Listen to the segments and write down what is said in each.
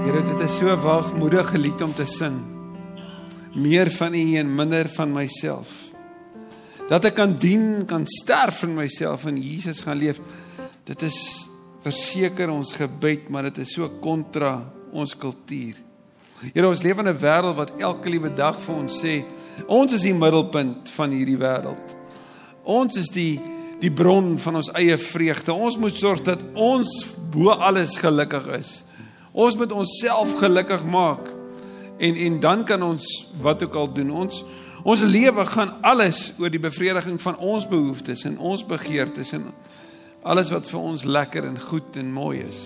Here, dit is so waagmoedig gelied om te sing. Meer van U en minder van myself. Dat ek kan dien, kan sterf vir myself en Jesus gaan leef. Dit is verseker ons gebed, maar dit is so kontra ons kultuur. Here, ons leef in 'n wêreld wat elke liewe dag vir ons sê, ons is die middelpunt van hierdie wêreld. Ons is die die bron van ons eie vreugde. Ons moet sorg dat ons bo alles gelukkig is. Ons moet onsself gelukkig maak. En en dan kan ons wat ook al doen. Ons ons lewe gaan alles oor die bevrediging van ons behoeftes en ons begeertes en alles wat vir ons lekker en goed en mooi is.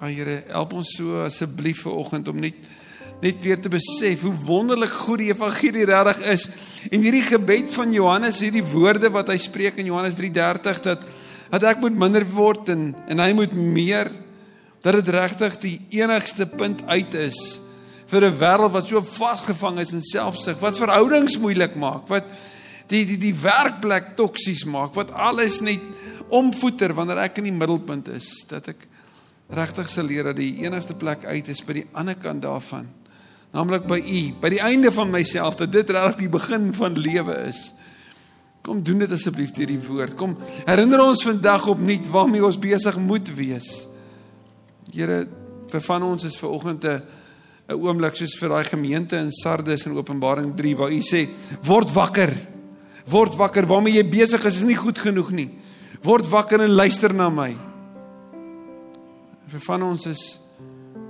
Ag Here, help ons so asseblief vir oggend om net net weer te besef hoe wonderlik goed die evangelie regtig is. En hierdie gebed van Johannes, hierdie woorde wat hy spreek in Johannes 3:30 dat dat ek moet minder word en en hy moet meer dat dit regtig die enigste punt uit is vir 'n wêreld wat so vasgevang is in selfsug, wat verhoudings moeilik maak, wat die die die werkplek toksies maak, wat alles net omvoeter wanneer ek in die middelpunt is, dat ek regtig sal leer dat die enigste plek uit is by die ander kant daarvan, naamlik by U, by die einde van myself, dat dit regtig die begin van lewe is. Kom doen dit asseblief deur die woord. Kom herinner ons vandag opnuut waarmee ons besig moet wees. Here, vir van ons is ver oggend 'n 'n oomblik soos vir daai gemeente in Sardes in Openbaring 3 waar u sê word wakker. Word wakker, waarmee jy besig is is nie goed genoeg nie. Word wakker en luister na my. Vir van ons is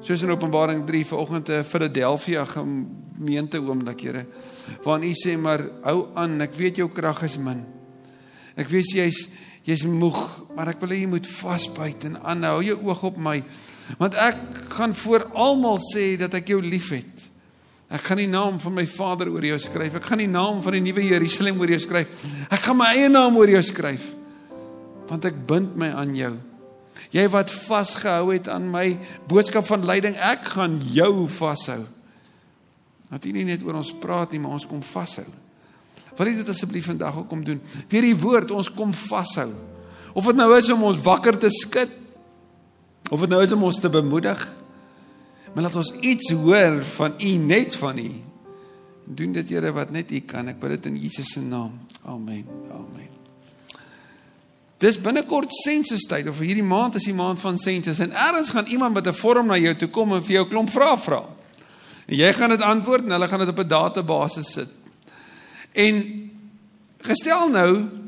soos in Openbaring 3 ver oggend 'n Philadelphia gemeente oomblik, Here, waarin u sê maar hou aan, ek weet jou krag is min. Ek weet jy's jy's moeg, maar ek wil hê jy moet vasbyt en aanhou. Hou jou oog op my want ek gaan voor almal sê dat ek jou liefhet. Ek gaan die naam van my Vader oor jou skryf. Ek gaan die naam van die nuwe Jerusalem oor jou skryf. Ek gaan my eie naam oor jou skryf. Want ek bind my aan jou. Jy wat vasgehou het aan my boodskap van lyding, ek gaan jou vashou. Dat nie net oor ons praat nie, maar ons kom vashou. Wil jy dit asseblief vandag ook kom doen? Deur die woord ons kom vashou. Of dit nou is om ons wakker te skud Of dit nou is om ons te bemoedig. Maar laat ons iets hoor van U net van U. Doen dit Here wat net U kan. Ek bid dit in Jesus se naam. Amen. Amen. Dis binnekort sensus tyd of hierdie maand is die maand van sensus en eers gaan iemand met 'n vorm na jou toe kom en vir jou klomp vrae vra. En jy gaan dit antwoord en hulle gaan dit op 'n database sit. En gestel nou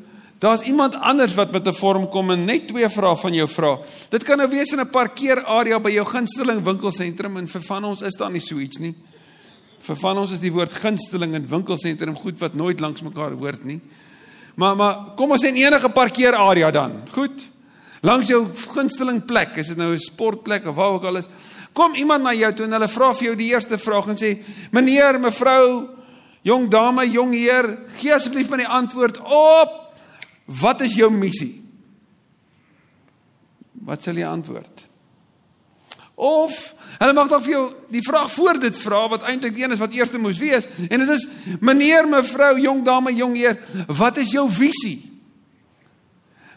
Daar's iemand anders wat met 'n vorm kom en net twee vrae van jou vra. Dit kan nou wees in 'n parkeerarea by jou gunsteling winkelsentrum en vir van ons is daar nie so iets nie. Vir van ons is die woord gunsteling en winkelsentrum goed wat nooit langs mekaar hoort nie. Maar maar kom ons in enige parkeerarea dan. Goed. Langs jou gunsteling plek, is dit nou 'n sportplek of waar ook al is. Kom iemand na jou toe en hulle vra vir jou die eerste vraag en sê: "Meneer, mevrou, jong dame, jong heer, gee asseblief my die antwoord op Wat is jou missie? Wat sal jy antwoord? Of hulle mag dalk vir jou die vraag voor dit vra wat eintlik een is wat eerste moes wees en dit is meneer, mevrou, jong dame, jong heer, wat is jou visie?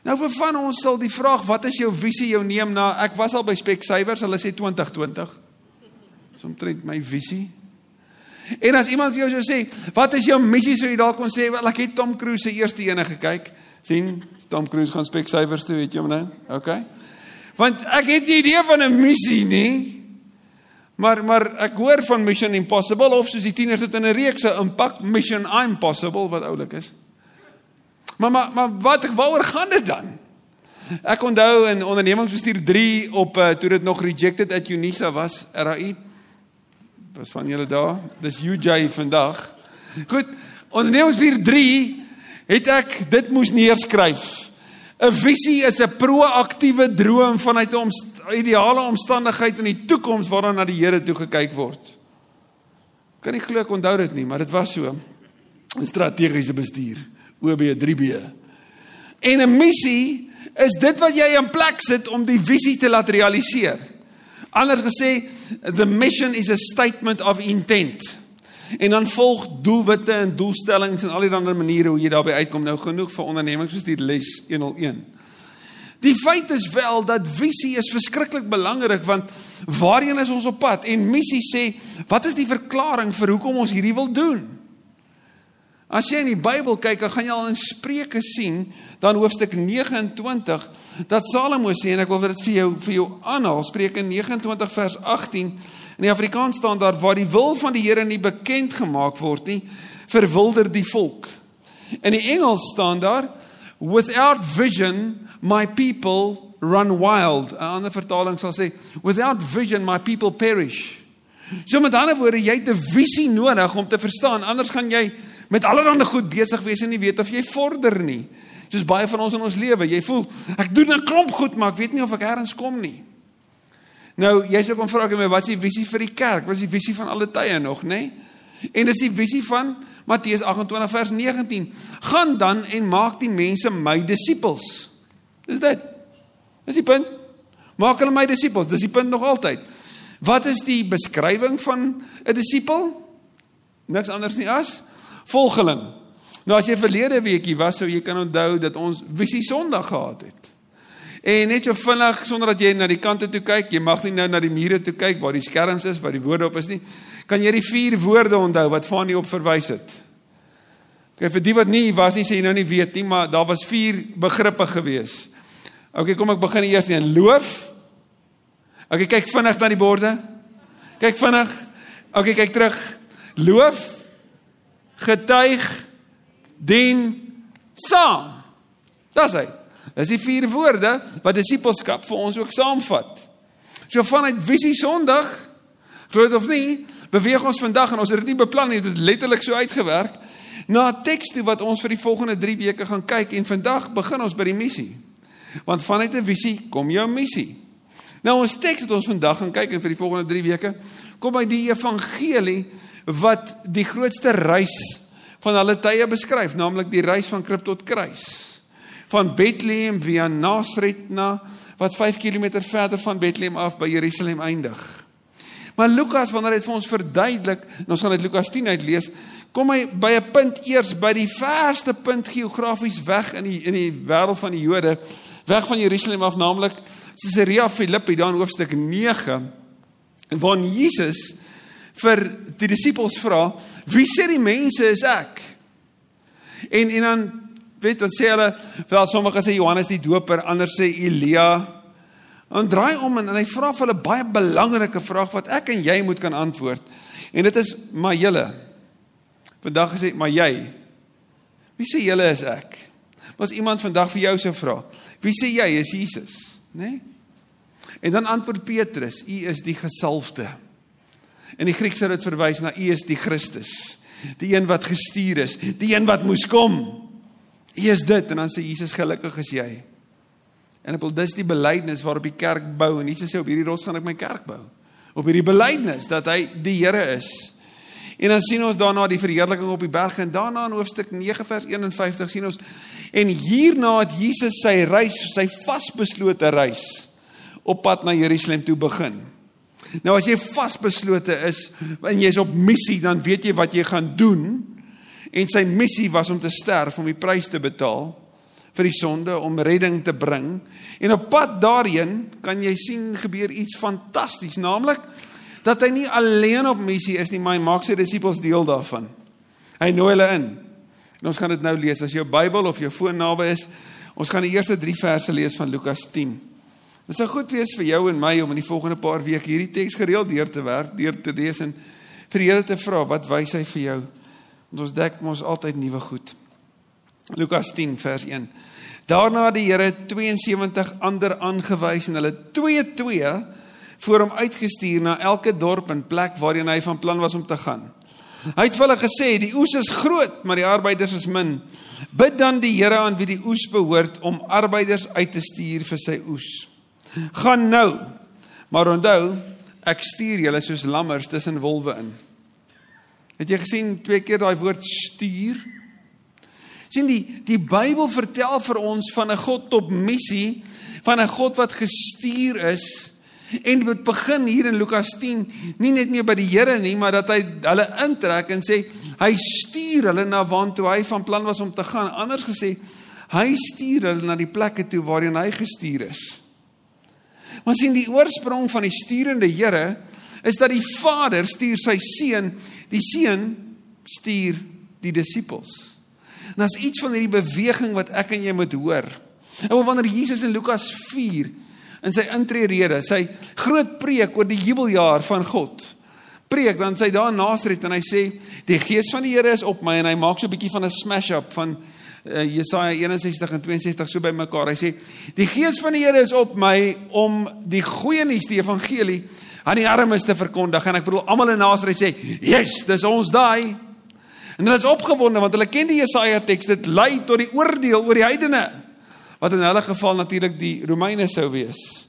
Nou vir van ons sal die vraag wat is jou visie jou neem na ek was al by Specsavers, hulle sê 2020. Dis omtrent my visie. En as iemand vir jou sou sê, wat is jou missie sou jy dalk kon sê, wel ek het Tom Cruise se eerste ene gekyk sien Tom Cruise gaan spek syfers toe, weet jy hom nou? OK. Want ek het nie idee van 'n missie nie. Maar maar ek hoor van Mission Impossible of soos die tieners dit in 'n reeks se impak Mission Impossible wat oulik is. Maar maar maar wat waaroor gaan dit dan? Ek onthou in ondernemingsbestuur 3 op uh, toe dit nog rejected at Unisa was, RAI. Was van julle daar? Dis UJ vandag. Goed, ondernemingsbestuur 3 het ek dit moes neerskryf. 'n Visie is 'n proaktiewe droom vanuit 'n omst ideale omstandigheid in die toekoms waarna na die Here toe gekyk word. Kan nie glo ek onthou dit nie, maar dit was so. 'n Strategiese bestuur, OB 3B. En 'n missie is dit wat jy in plek sit om die visie te laat realiseer. Anders gesê, the mission is a statement of intent. En dan volg doelwitte en doelstellings en al die ander maniere hoe jy daarby uitkom. Nou genoeg vir ondernemingsbestuur les 101. Die feit is wel dat visie is verskriklik belangrik want waarheen is ons op pad? En missie sê, wat is die verklaring vir hoekom ons hierdie wil doen? As jy in die Bybel kyk, dan gaan jy al in Spreuke sien, dan hoofstuk 29, dat Salomo sê en ek wil dit vir jou vir jou aanhaal, Spreuke 29 vers 18. In die Afrikaans staan daar waar die wil van die Here nie bekend gemaak word nie, verwilder die volk. In die Engels staan daar without vision my people run wild. 'n Ander vertaling sal sê without vision my people perish. So met ander woorde, jy het 'n visie nodig om te verstaan, anders gaan jy met allerlei goed besig wees en nie weet of jy vorder nie. Soos baie van ons in ons lewe, jy voel ek doen 'n klomp goed, maar ek weet nie of ek eers kom nie. Nou, jy sê kom vra ek my wat is die visie vir die kerk? Wat is die visie van alle tye nog, nê? Nee? En dis die visie van Matteus 28 vers 19. Gaan dan en maak die mense my disippels. Dis dit. Dis die punt. Maak hulle my disippels. Dis die punt nog altyd. Wat is die beskrywing van 'n disipel? Niks anders nie as volgeling. Nou as jy verlede weekie was, sou jy kan onthou dat ons visie Sondag gehad het. En net so vinnig sonder dat jy na die kante toe kyk, jy mag nie nou na die mure toe kyk waar die skerms is, waar die woorde op is nie. Kan jy die vier woorde onthou wat van nie op verwys het? Kyk vir die wat nie was nie, sê jy nou nie weet nie, maar daar was vier begrippe gewees. OK, kom ek begin eers met loof. OK, kyk vinnig na die borde. Kyk vinnig. OK, kyk terug. Loof, getuig, dien, saam. Dis hy. Dis die vier woorde wat disipelskap vir ons ook saamvat. So vanuit visie Sondag, glo dit of nie, beweeg ons vandag en ons het dit nie beplan nie, dit het letterlik so uitgewerk na 'n teks toe wat ons vir die volgende 3 weke gaan kyk en vandag begin ons by die missie. Want vanuit 'n visie kom jou missie. Nou ons teks wat ons vandag gaan kyk en vir die volgende 3 weke kom by die evangelie wat die grootste reis van alle tye beskryf, naamlik die reis van krib tot kruis van Bethlehem via Nazareth na wat 5 km verder van Bethlehem af by Jerusalem eindig. Maar Lukas wanneer hy dit vir ons verduidelik, ons gaan uit Lukas 10 uit lees, kom hy by 'n punt eers by die verste punt geografies weg in die in die wêreld van die Jode, weg van Jerusalem af, naamlik Caesarea Philippi daar in hoofstuk 9, waar Jesus vir die disippels vra, "Wie sê die mense is ek?" En en dan weet dan sê hulle wel sommige sê Johannes die Doper, ander sê Elia. En draai om en, en hy vra vir hulle baie belangrike vraag wat ek en jy moet kan antwoord. En dit is maar julle. Vandag gesê maar jy. Wie sê julle is ek? Was iemand vandag vir jou sou vra, wie sê jy is Jesus, né? Nee? En dan antwoord Petrus, u is die gesalfde. In die Grieks sou dit verwys na u is die Christus, die een wat gestuur is, die een wat moes kom. U is dit en dan sê Jesus gelukkig is jy. En ek wil dis die belydenis waarop die kerk bou en Jesus sê op hierdie rots gaan ek my kerk bou. Op hierdie belydenis dat hy die Here is. En dan sien ons daarna die verheerliking op die berg en daarna in hoofstuk 9 vers 51 sien ons en hierna het Jesus sy reis, sy vasbeslote reis op pad na Jerusalem toe begin. Nou as jy vasbeslote is en jy's op missie, dan weet jy wat jy gaan doen. En sy missie was om te sterf om die prys te betaal vir die sonde om redding te bring. En op pad daarheen kan jy sien gebeur iets fantasties naamlik dat hy nie alleen op missie is nie maar hy maak sy disippels deel daarvan. Hy nooi hulle in. En ons gaan dit nou lees. As jou Bybel of jou foon naby is ons gaan die eerste 3 verse lees van Lukas 10 dit sou goed wees vir jou en my om in die volgende paar weke hierdie teks gereeld deur te werk deur te lees en vir die Here te vra wat wys hy vir jou Want ons dek mos altyd nuwe goed. Lukas 10 vers 1. Daarna het die Here 72 ander aangewys en hulle 2-2 voor hom uitgestuur na elke dorp en plek waarheen hy van plan was om te gaan. Hy het vir hulle gesê: "Die oes is groot, maar die arbeiders is min. Bid dan die Here aan wie die oes behoort om arbeiders uit te stuur vir sy oes. Gaan nou. Maar onthou, ek stuur julle soos lammers tussen wolwe in." Het jy gesien twee keer daai woord stuur? sien die die Bybel vertel vir ons van 'n God op missie, van 'n God wat gestuur is en dit begin hier in Lukas 10 nie net meer by die Here nie, maar dat hy hulle intrek en sê hy stuur hulle na waartoe hy van plan was om te gaan. Anders gesê, Hy stuur hulle na die plekke toe waarheen hy gestuur is. Maar sien die oorsprong van die sturende Here is dat die Vader stuur sy seun, die seun stuur die disippels. En daar's iets van hierdie beweging wat ek en jy moet hoor. En wanneer Jesus in Lukas 4 in sy intrede, sy groot preek oor die jubeljaar van God, preek dan sy daar in Nasaret en hy sê die gees van die Here is op my en hy maak so 'n bietjie van 'n smash up van Jesaja 61 en 62 so bymekaar. Hy sê die gees van die Here is op my om die goeie nuus, die evangelie aan die armes te verkondig en ek bedoel almal in Nasaret sê, "Yes, dis ons daai." En hulle is opgewonde want hulle ken die Jesaja teks, dit lei tot die oordeel oor die heidene wat in hulle geval natuurlik die Romeine sou wees.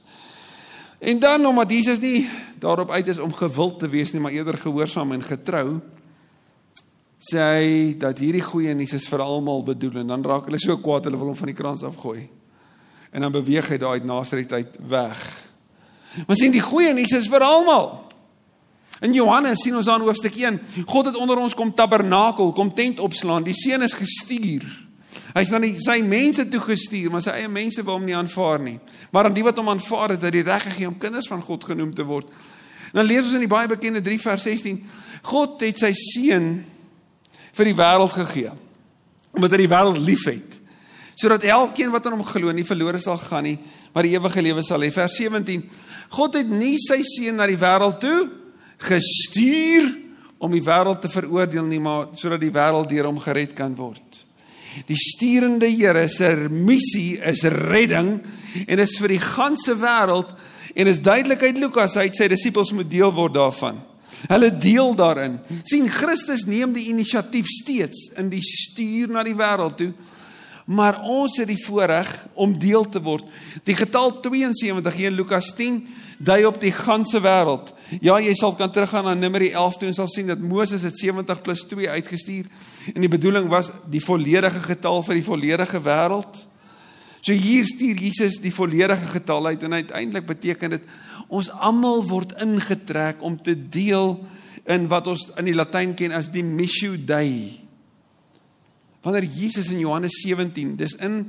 En dan omdat Jesus nie daarop uit is om gewild te wees nie, maar eerder gehoorsaam en getrou, sê hy dat hierdie goeie nuus is vir almal bedoel en dan raak hulle so kwaad hulle wil hom van die krans afgooi. En dan beweeg hy daai Nasaret uit weg. Maar sien die goeie nuus is vir almal. In Johannes sien ons aan hoofstuk 1, God het onder ons kom tabernakel, kom tent opslaan, die seun is gestuur. Hy's na sy mense toe gestuur, maar sy eie mense wou hom nie aanvaar nie. Maar aan die wat hom aanvaar het, het hy reg gegee om kinders van God genoem te word. En dan lees ons in die baie bekende 3 vers 16, God het sy seun vir die wêreld gegee omdat hy die wêreld liefhet sodat elkeen wat aan hom glo nie verlore sal gaan nie maar die ewige lewe sal hê vers 17 God het nie sy seun na die wêreld toe gestuur om die wêreld te veroordeel nie maar sodat die wêreld deur hom gered kan word Die sturende Here se missie is redding en is vir die ganse wêreld en is duidelik uit Lukas uit sy disippels moet deel word daarvan. Hulle deel daarin. sien Christus neem die inisiatief steeds in die stuur na die wêreld toe. Maar ons het die voorreg om deel te word. Die getal 72 in Lukas 10 dui op die ganse wêreld. Ja, jy sal kan teruggaan na Numeri 11 toe en sal sien dat Moses het 70 plus 2 uitgestuur en die bedoeling was die volledige getal vir die volledige wêreld. So hier stuur Jesus die volledige getal uit en uiteindelik beteken dit ons almal word ingetrek om te deel in wat ons in die Latyn ken as die missio dei. Wanneer Jesus in Johannes 17, dis in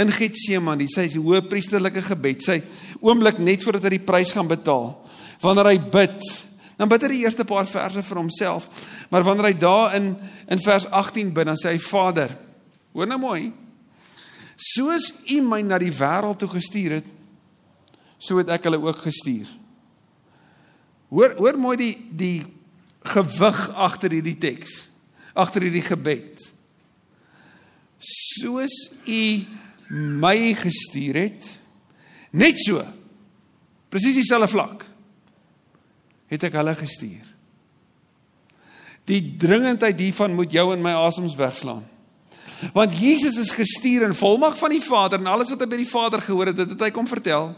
in Getsemane, sy hoë priesterlike gebed, sy oomblik net voordat hy die prys gaan betaal. Wanneer hy bid, dan bid hy die eerste paar verse vir homself, maar wanneer hy daar in in vers 18 bid, dan sê hy Vader, hoor nou mooi. Soos U my na die wêreld toe gestuur het, so het ek hulle ook gestuur. Hoor hoor mooi die die gewig agter hierdie teks, agter hierdie gebed. Soos u my gestuur het net so presies dieselfde vlak het ek hulle gestuur. Die dringendheid hiervan moet jou en my asems wegslaan want Jesus is gestuur in volmag van die Vader en alles wat hy by die Vader gehoor het dit het hy kom vertel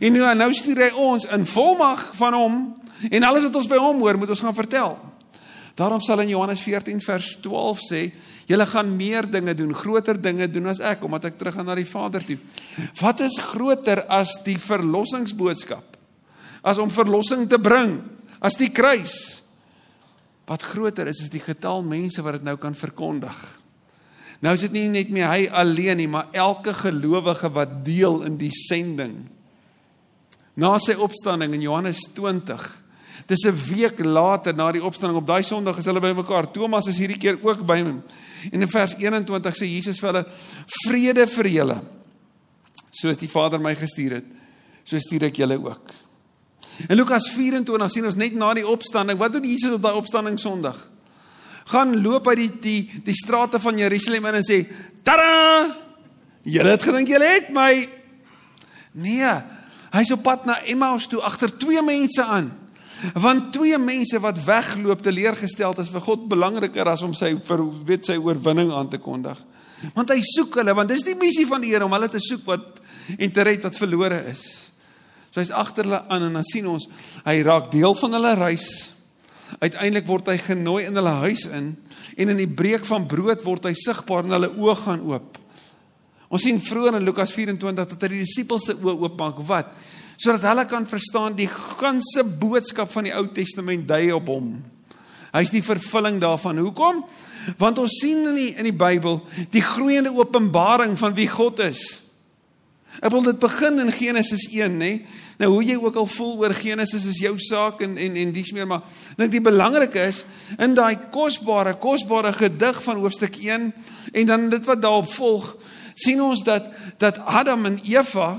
en nou nou stuur hy ons in volmag van hom en alles wat ons by hom hoor moet ons gaan vertel Daarom sal in Johannes 14 vers 12 sê, julle gaan meer dinge doen, groter dinge doen as ek omdat ek terug gaan na die Vader toe. Wat is groter as die verlossingsboodskap? As om verlossing te bring, as die kruis. Wat groter is is die getal mense wat dit nou kan verkondig. Nou is dit nie net meer hy alleen nie, maar elke gelowige wat deel in die sending. Na sy opstanding in Johannes 20 Dis 'n week later na die opstanding op daai Sondag is hulle bymekaar. Thomas is hierdie keer ook by hom. En in vers 21 sê Jesus vir hulle: "Vrede vir julle. Soos die Vader my gestuur het, so stuur ek julle ook." In Lukas 24 sien ons net na die opstanding, wat doen Jesus op daai opstanding Sondag? Gaan loop hy die die die strate van Jerusalem in en sê: "Tada! Julle het gedink julle het my." Nee, hy's op pad na Emmaus toe agter twee mense aan. Want twee mense wat wegloop te leergestel is vir God belangriker as om sy vir weet sy oorwinning aan te kondig. Want hy soek hulle want dis die missie van die Here om hulle te soek wat en te red wat verlore is. So hy's agter hulle aan en dan sien ons hy raak deel van hulle reis. Uiteindelik word hy genooi in hulle huis in en in die breek van brood word hy sigbaar en hulle oë gaan oop. Ons sien vroeër in Lukas 24 dat hy die disippels se oë oopmaak. Wat? sodat hulle kan verstaan die ganse boodskap van die Ou Testament dui op hom. Hy's die vervulling daarvan. Hoekom? Want ons sien in die in die Bybel die groeiende openbaring van wie God is. Ek wil dit begin in Genesis 1, nê? Nou hoe jy ook al voel oor Genesis is jou saak en en en dis meer maar dink die belangrike is in daai kosbare kosbare gedig van hoofstuk 1 en dan dit wat daarop volg, sien ons dat dat Adam en Eva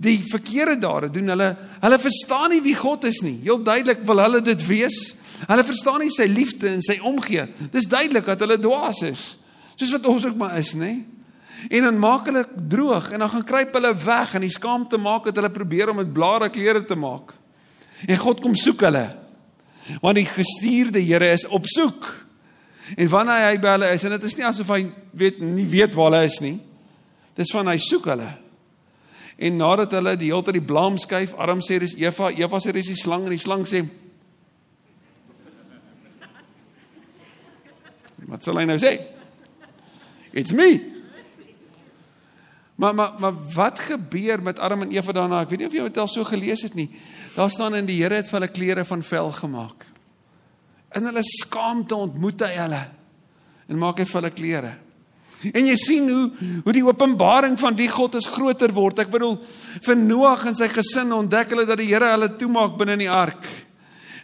die verkeerde dade doen. Hulle hulle verstaan nie wie God is nie. Heel duidelik wil hulle dit wees. Hulle verstaan nie sy liefde en sy omgee. Dis duidelik dat hulle dwaas is. Soos wat ons ook maar is, nê? En dan maak hulle droog en dan gaan kruip hulle weg en die skaamte maak dat hulle probeer om met blare klere te maak. En God kom soek hulle. Want die gestuurde Here is op soek. En wanneer hy by hulle is en dit is nie asof hy weet nie weet waar hulle is nie. Dis van hy soek hulle. En nadat hulle die hele tyd die blame skuif, Adam sê dis Eva, Eva sê dis die slang en die slang sê Wat sal hy nou sê? It's me. Maar maar maar wat gebeur met Adam en Eva daarna? Ek weet nie of jy dit al so gelees het nie. Daar staan in die Here het vir hulle klere van vel gemaak. In hulle skaamte ontmoet hy hulle en maak hy vir hulle klere. En jy sien hoe hoe die openbaring van wie God is groter word. Ek bedoel vir Noag en sy gesin ontdek hulle dat die Here hulle toemaak binne in die ark.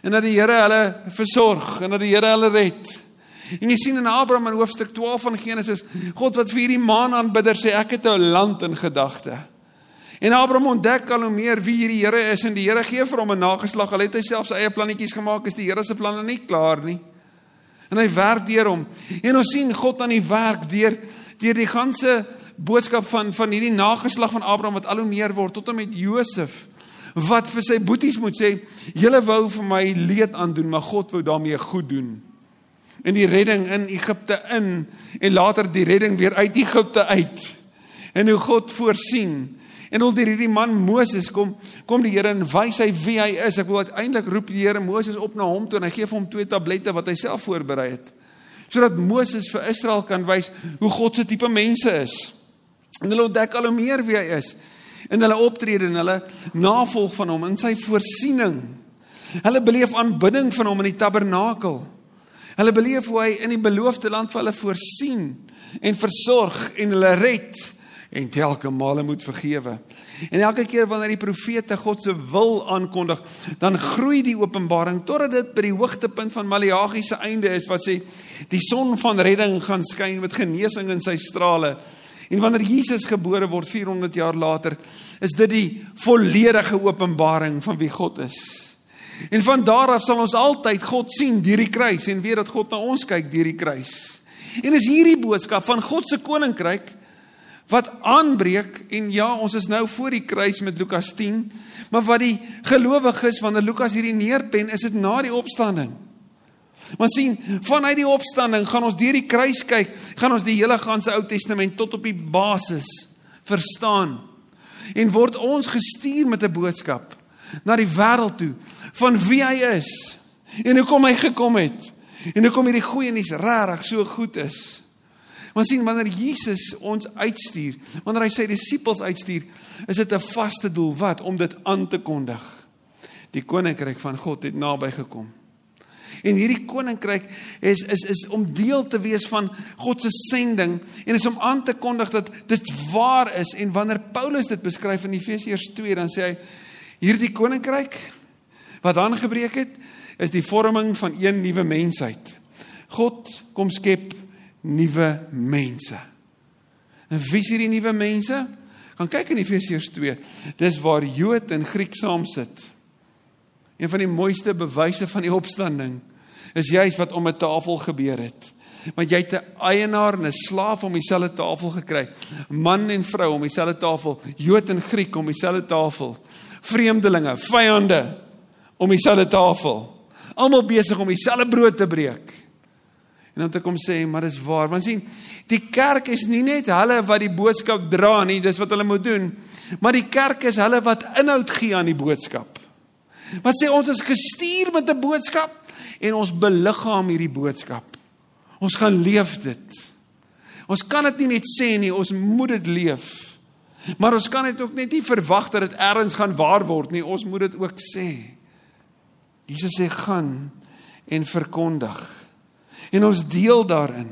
En dat die Here hulle versorg en dat die Here hulle red. En jy sien in Abraham in hoofstuk 12 van Genesis, God wat vir hierdie maanaanbidder sê ek het 'n land in gedagte. En Abraham ontdek al hoe meer wie hierdie Here is en die Here gee vir hom 'n nageslag. Al het hy self sy eie plannetjies gemaak, is die Here se planne nie klaar nie. En hy werk deur hom. En ons sien God aan die werk deur deur die ganse boodskap van van hierdie nageslag van Abraham wat al hoe meer word tot en met Josef wat vir sy boeties moet sê, julle wou vir my leed aandoen, maar God wou daarmee goed doen in die redding in Egipte in en later die redding weer uit Egipte uit. En hoe God voorsien. En al deur hierdie man Moses kom kom die Here en wys hy wie hy is. Ek wil uiteindelik roep die Here Moses op na hom toe en hy gee vir hom twee tablette wat hy self voorberei het. Sodat Moses vir Israel kan wys hoe God se tipe mense is. En hulle ontdek al hoe meer wie hy is in hulle optrede en hulle navolg van hom in sy voorsiening. Hulle beleef aanbidding van hom in die tabernakel. Hulle beleef hoe hy in die beloofde land vir hulle voorsien en versorg en hulle red en telke male moet vergewe. En elke keer wanneer die profete God se wil aankondig, dan groei die openbaring totdat dit by die hoogtepunt van Maleagi se einde is wat sê die son van redding gaan skyn met genesing in sy strale. En wanneer Jesus gebore word 400 jaar later, is dit die volledige openbaring van wie God is. En van daar af sal ons altyd God sien deur die kruis en weet dat God na ons kyk deur die kruis. En is hierdie boodskap van God se koninkryk wat aanbreek en ja, ons is nou voor die kruis met Lukas 10, maar wat die gelowiges wanneer Lukas hierdie neerpen, is dit na die opstanding. Want sien, vanuit die opstanding gaan ons deur die kruis kyk, gaan ons die hele ganse Ou Testament tot op die basis verstaan en word ons gestuur met 'n boodskap na die wêreld toe van wie hy is en hoekom hy gekom het en hoekom hierdie goeie nuus regtig so goed is. Want sien wanneer Jesus ons uitstuur, wanneer hy sy disippels uitstuur, is dit 'n vaste doel wat om dit aan te kondig. Die koninkryk van God het naby gekom. En hierdie koninkryk is is is om deel te wees van God se sending en is om aan te kondig dat dit waar is en wanneer Paulus dit beskryf in Efesiërs 2 dan sê hy hierdie koninkryk wat aangebreek het, is die vorming van een nuwe mensheid. God kom skep nuwe mense. En wie is hierdie nuwe mense? Gaan kyk in Efesiërs 2. Dis waar Jood en Griek saam sit. Een van die mooiste bewyse van die opstanding is juis wat om 'n tafel gebeur het. Want jy het 'n eienaar en 'n slaaf om dieselfde tafel gekry. Man en vrou om dieselfde tafel, Jood en Griek om dieselfde tafel. Vreemdelinge, vyande om dieselfde tafel. Almal besig om dieselfde brood te breek. En dan te kom sê, maar dis waar. Want sien, die kerk is nie net hulle wat die boodskap dra nie, dis wat hulle moet doen. Maar die kerk is hulle wat inhoud gee aan die boodskap. Wat sê ons is gestuur met 'n boodskap en ons beliggaam hierdie boodskap. Ons gaan leef dit. Ons kan dit nie net sê nie, ons moet dit leef. Maar ons kan dit ook net nie verwag dat dit ergens gaan waar word nie. Ons moet dit ook sê. Jesus sê gaan en verkondig. En ons deel daarin.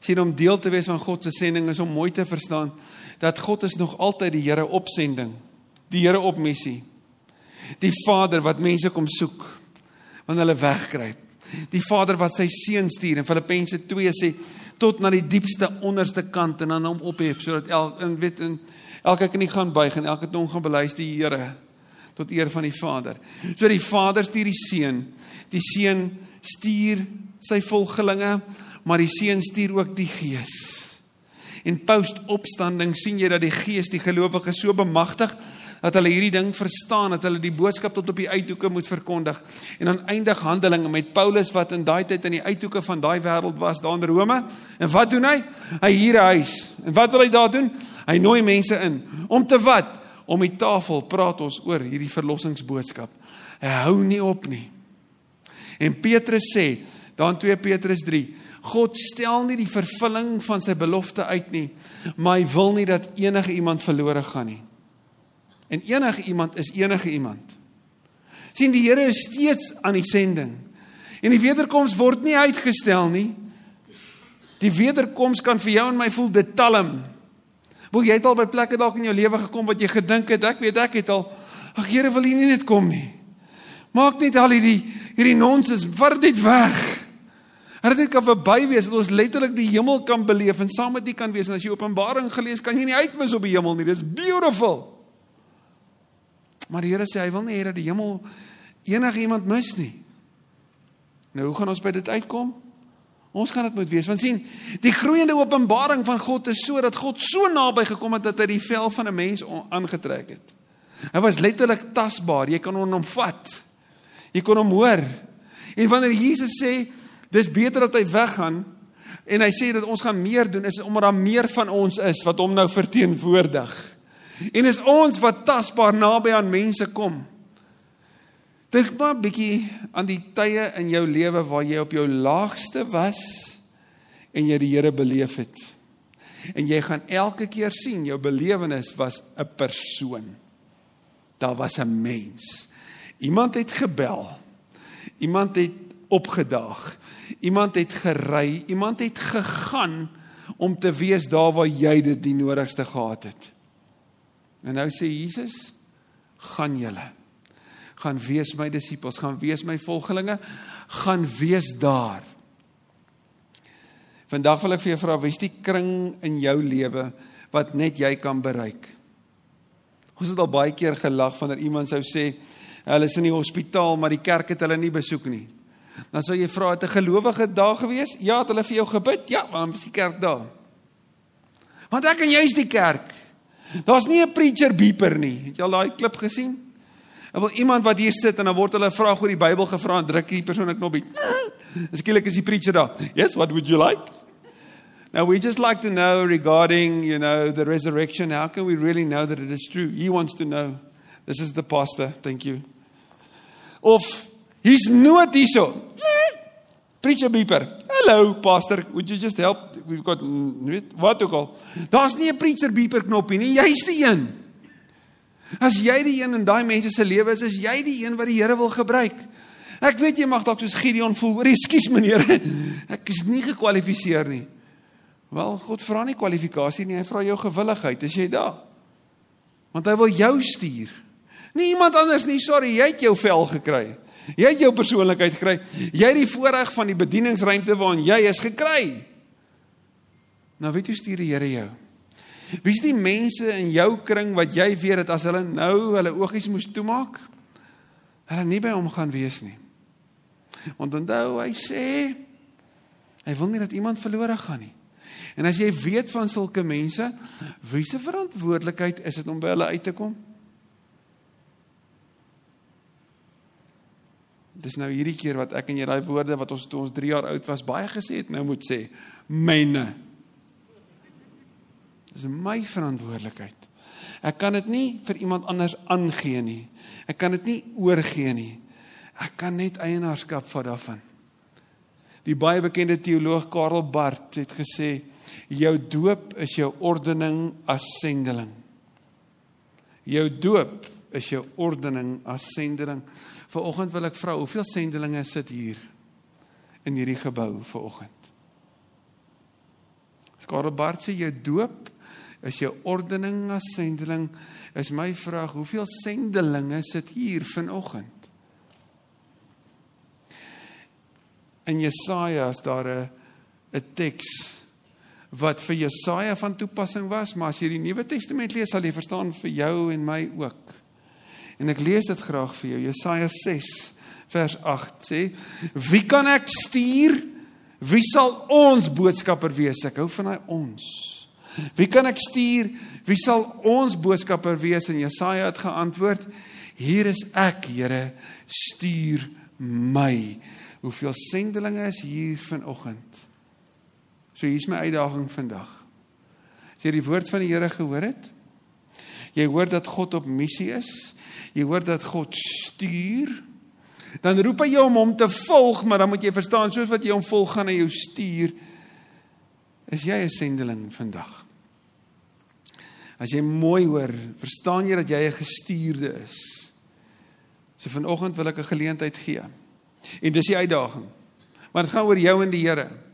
Sien om deel te wees van God se sending is om mooi te verstaan dat God is nog altyd die Here op sending, die Here op missie. Die Vader wat mense kom soek wanneer hulle wegkruip. Die Vader wat sy seun stuur in Filippense 2 sê tot na die diepste onderste kant en dan hom ophef sodat elke weet en elke knie gaan buig en elke tong gaan bely die Here tot eer van die Vader. So die Vader stuur die seun, die seun stuur sy volgelinge, maar die seun stuur ook die Gees. En post-opstanding sien jy dat die Gees die gelowiges so bemagtig dat hulle hierdie ding verstaan, dat hulle die boodskap tot op die uithoeke moet verkondig. En dan eindig Handelinge met Paulus wat in daai tyd in die uithoeke van daai wêreld was, daar in Rome. En wat doen hy? Hy huur 'n huis. En wat wil hy daar doen? Hy nooi mense in om te wat? Om die tafel praat ons oor hierdie verlossingsboodskap. Hy hou nie op nie. En Petrus sê, dan 2 Petrus 3, God stel nie die vervulling van sy belofte uit nie, maar hy wil nie dat enige iemand verlore gaan nie. En enige iemand is enige iemand. sien die Here is steeds aan die sending. En die wederkoms word nie uitgestel nie. Die wederkoms kan vir jou en my voel dit talm. Wil jy het al by plekke dalk in jou lewe gekom wat jy gedink het ek weet ek het al ag Here wil nie net kom nie. Maak net al hierdie hierdie nonsens vat dit weg. Dat dit kan verby wees dat ons letterlik die hemel kan beleef en saam met U kan wees en as jy Openbaring gelees kan jy nie uitmis op die hemel nie. Dis beautiful. Maar die Here sê hy wil nie hê dat die hemel enigiemand mis nie. Nou hoe gaan ons by dit uitkom? Ons gaan dit moet wees. Want sien, die groeiende openbaring van God is so dat God so naby gekom het dat hy die vel van 'n mens aangetrek het. Hy was letterlik tasbaar. Jy kan hom vat. Jy kon hom hoor. En wanneer Jesus sê dis beter dat hy weggaan en hy sê dat ons gaan meer doen is omdat daar meer van ons is wat hom nou verteenwoordig. En is ons wat tasbaar naby aan mense kom. Dink maar 'n bietjie aan die tye in jou lewe waar jy op jou laagste was en jy die Here beleef het. En jy gaan elke keer sien jou belewenis was 'n persoon. Daar was 'n mens. Iemand het gebel. Iemand het opgedaag. Iemand het gery. Iemand het gegaan om te wees daar waar jy dit die nodigste gehad het. En nou sê Jesus, gaan julle gaan wees my disippels, gaan wees my volgelinge, gaan wees daar. Vandag wil ek vir jou vra, wie is die kring in jou lewe wat net jy kan bereik? Ons het al baie keer gelag wanneer iemand sou sê, hulle is in die hospitaal, maar die kerk het hulle nie besoek nie. Dan sou jy vra, het 'n gelowige daar gewees? Ja, het hulle vir jou gebid? Ja, waarom is die kerk daar? Want ek en jy is die kerk. Daar's nie 'n preacher beeper nie. Het jy al daai klip gesien? En wil iemand wat hier sit en dan word hulle vraag oor die Bybel gevra en druk die persoon 'n knoppie. Skielik is die preacher daar. Yes, what would you like? Now we just like to know regarding, you know, the resurrection. How can we really know that it is true? He wants to know. This is the pastor. Thank you. Of he's nooit hierso. Preacher beeper. Hello pastor, would you just help? We've got weet wat ook al. Daar's nie 'n preacher beeper knoppie nie. Jy's die een. As jy die een in daai mense se lewe is, is jy die een wat die Here wil gebruik. Ek weet jy mag dalk soos Gideon voel, oor ekskuus meneer. Ek is nie gekwalifiseer nie. Wel, God vra nie kwalifikasie nie, hy vra jou gewilligheid. Is jy daar? Want hy wil jou stuur. Nie iemand anders nie. Sorry, jy het jou vel gekry. Jy het jou persoonlikheid gekry. Jy het die voorreg van die bedieningsruimte waarin jy is gekry. Nou weet jy stuur die Here jou. Wie is die mense in jou kring wat jy weet dat as hulle nou hulle oogies moes toemaak, hulle nie by hom gaan wees nie. Want onthou hy sê hy wil nie dat iemand verlore gaan nie. En as jy weet van sulke mense, wie se verantwoordelikheid is dit om by hulle uit te kom? Dis nou hierdie keer wat ek en jy daai woorde wat ons toe ons 3 jaar oud was baie gesê het nou moet sê myne. Dis my verantwoordelikheid. Ek kan dit nie vir iemand anders aangee nie. Ek kan dit nie oorgee nie. Ek kan net eienaarskap vat daarvan. Die baie bekende teoloog Karel Barth het gesê jou doop is jou ordening as sendeling. Jou doop is jou ordening as sendeling. Vanoggend wil ek vra, hoeveel sendelinge sit hier in hierdie gebou vanoggend? Skarel Bart sê jou doop is jou ordening as sendeling. Is my vraag, hoeveel sendelinge sit hier vanoggend? In Jesaja is daar 'n 'n teks wat vir Jesaja van toepassing was, maar as jy die Nuwe Testament lees, sal jy verstaan vir jou en my ook. En ek lees dit graag vir jou. Jesaja 6 vers 8 sê: "Wie kan ek stuur? Wie sal ons boodskapper wees?" Ek hou van daai ons. Wie kan ek stuur? Wie sal ons boodskapper wees? En Jesaja het geantwoord: "Hier is ek, Here, stuur my." Hoeveel sendelinge is hier vanoggend? So hier's my uitdaging vandag. As jy die woord van die Here gehoor het, jy hoor dat God op missie is, jy hoor dat God stuur, dan roep hy jou om hom te volg, maar dan moet jy verstaan soos wat jy hom volg gaan hy jou stuur. Is jy 'n sendeling vandag? As jy mooi hoor, verstaan jy dat jy 'n gestuurde is. So vanoggend wil ek 'n geleentheid gee. En dis die uitdaging. Maar dit gaan oor jou en die Here.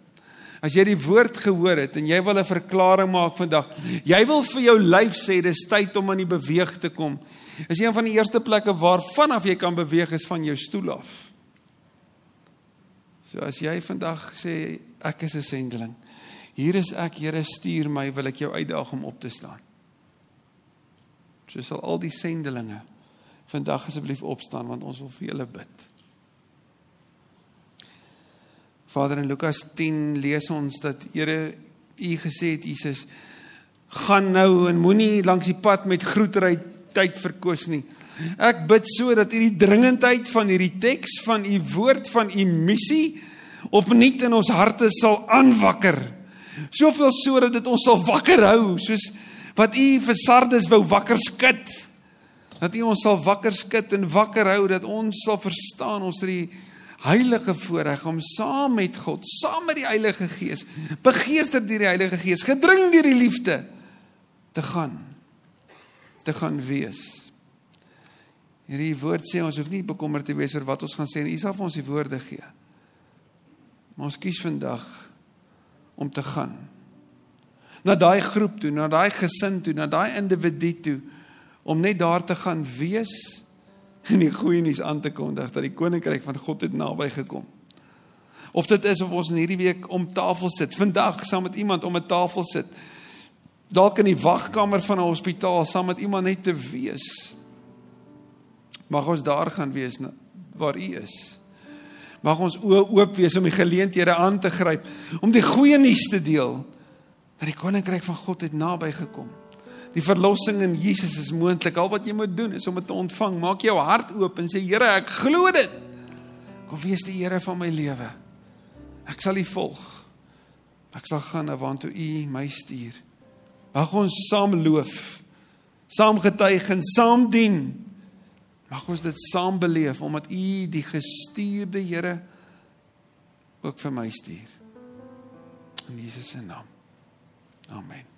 As jy die woord gehoor het en jy wil 'n verklaring maak vandag, jy wil vir jou lyf sê dis tyd om aan die beweeg te kom. Is een van die eerste plekke waar vanaf jy kan beweeg is van jou stoel af. So as jy vandag sê ek is 'n sendeling. Hier is ek, Here, stuur my, wil ek jou uitdaag om op te staan. So sal al die sendelinge vandag asseblief opstaan want ons wil vir julle bid. Vader in Lukas 10 lees ons dat Here u gesê het Jesus gaan nou en moenie langs die pad met groetery tyd verkoos nie. Ek bid so dat u die dringendheid van hierdie teks van u woord van u missie opnuut in ons harte sal aanwakker. Soveel sodat dit ons sal wakker hou soos wat u vir Sardes wou wakker skud. Dat u ons sal wakker skud en wakker hou dat ons sal verstaan ons het die heilige voorreg om saam met God, saam met die Heilige Gees, begeester deur die Heilige Gees, gedring deur die liefde te gaan te gaan wees. Hierdie woord sê ons hoef nie bekommerd te wees oor wat ons gaan sê nie. U sal vir ons die woorde gee. Maar ons kies vandag om te gaan. Na daai groep toe, na daai gesin toe, na daai individu toe om net daar te gaan wees en die goeie nuus aan te kondig dat die koninkryk van God het naby gekom. Of dit is of ons in hierdie week om tafel sit, vandag saam met iemand om 'n tafel sit. Dalk in die wagkamer van 'n hospitaal saam met iemand net te wees. Mag ons daar gaan wees waar u is. Mag ons oë oop wees om die geleenthede aan te gryp om die goeie nuus te deel dat die koninkryk van God het naby gekom. Die verlossing in Jesus is moontlik. Al wat jy moet doen is om dit te ontvang. Maak jou hart oop en sê Here, ek glo dit. Kom wees die Here van my lewe. Ek sal U volg. Ek sal gaan na waar toe U my stuur. Mag ons saam loof, saam getuig en saam dien. Mag ons dit saam beleef omdat U die gestuurde Here ook vir my stuur. In Jesus se naam. Amen.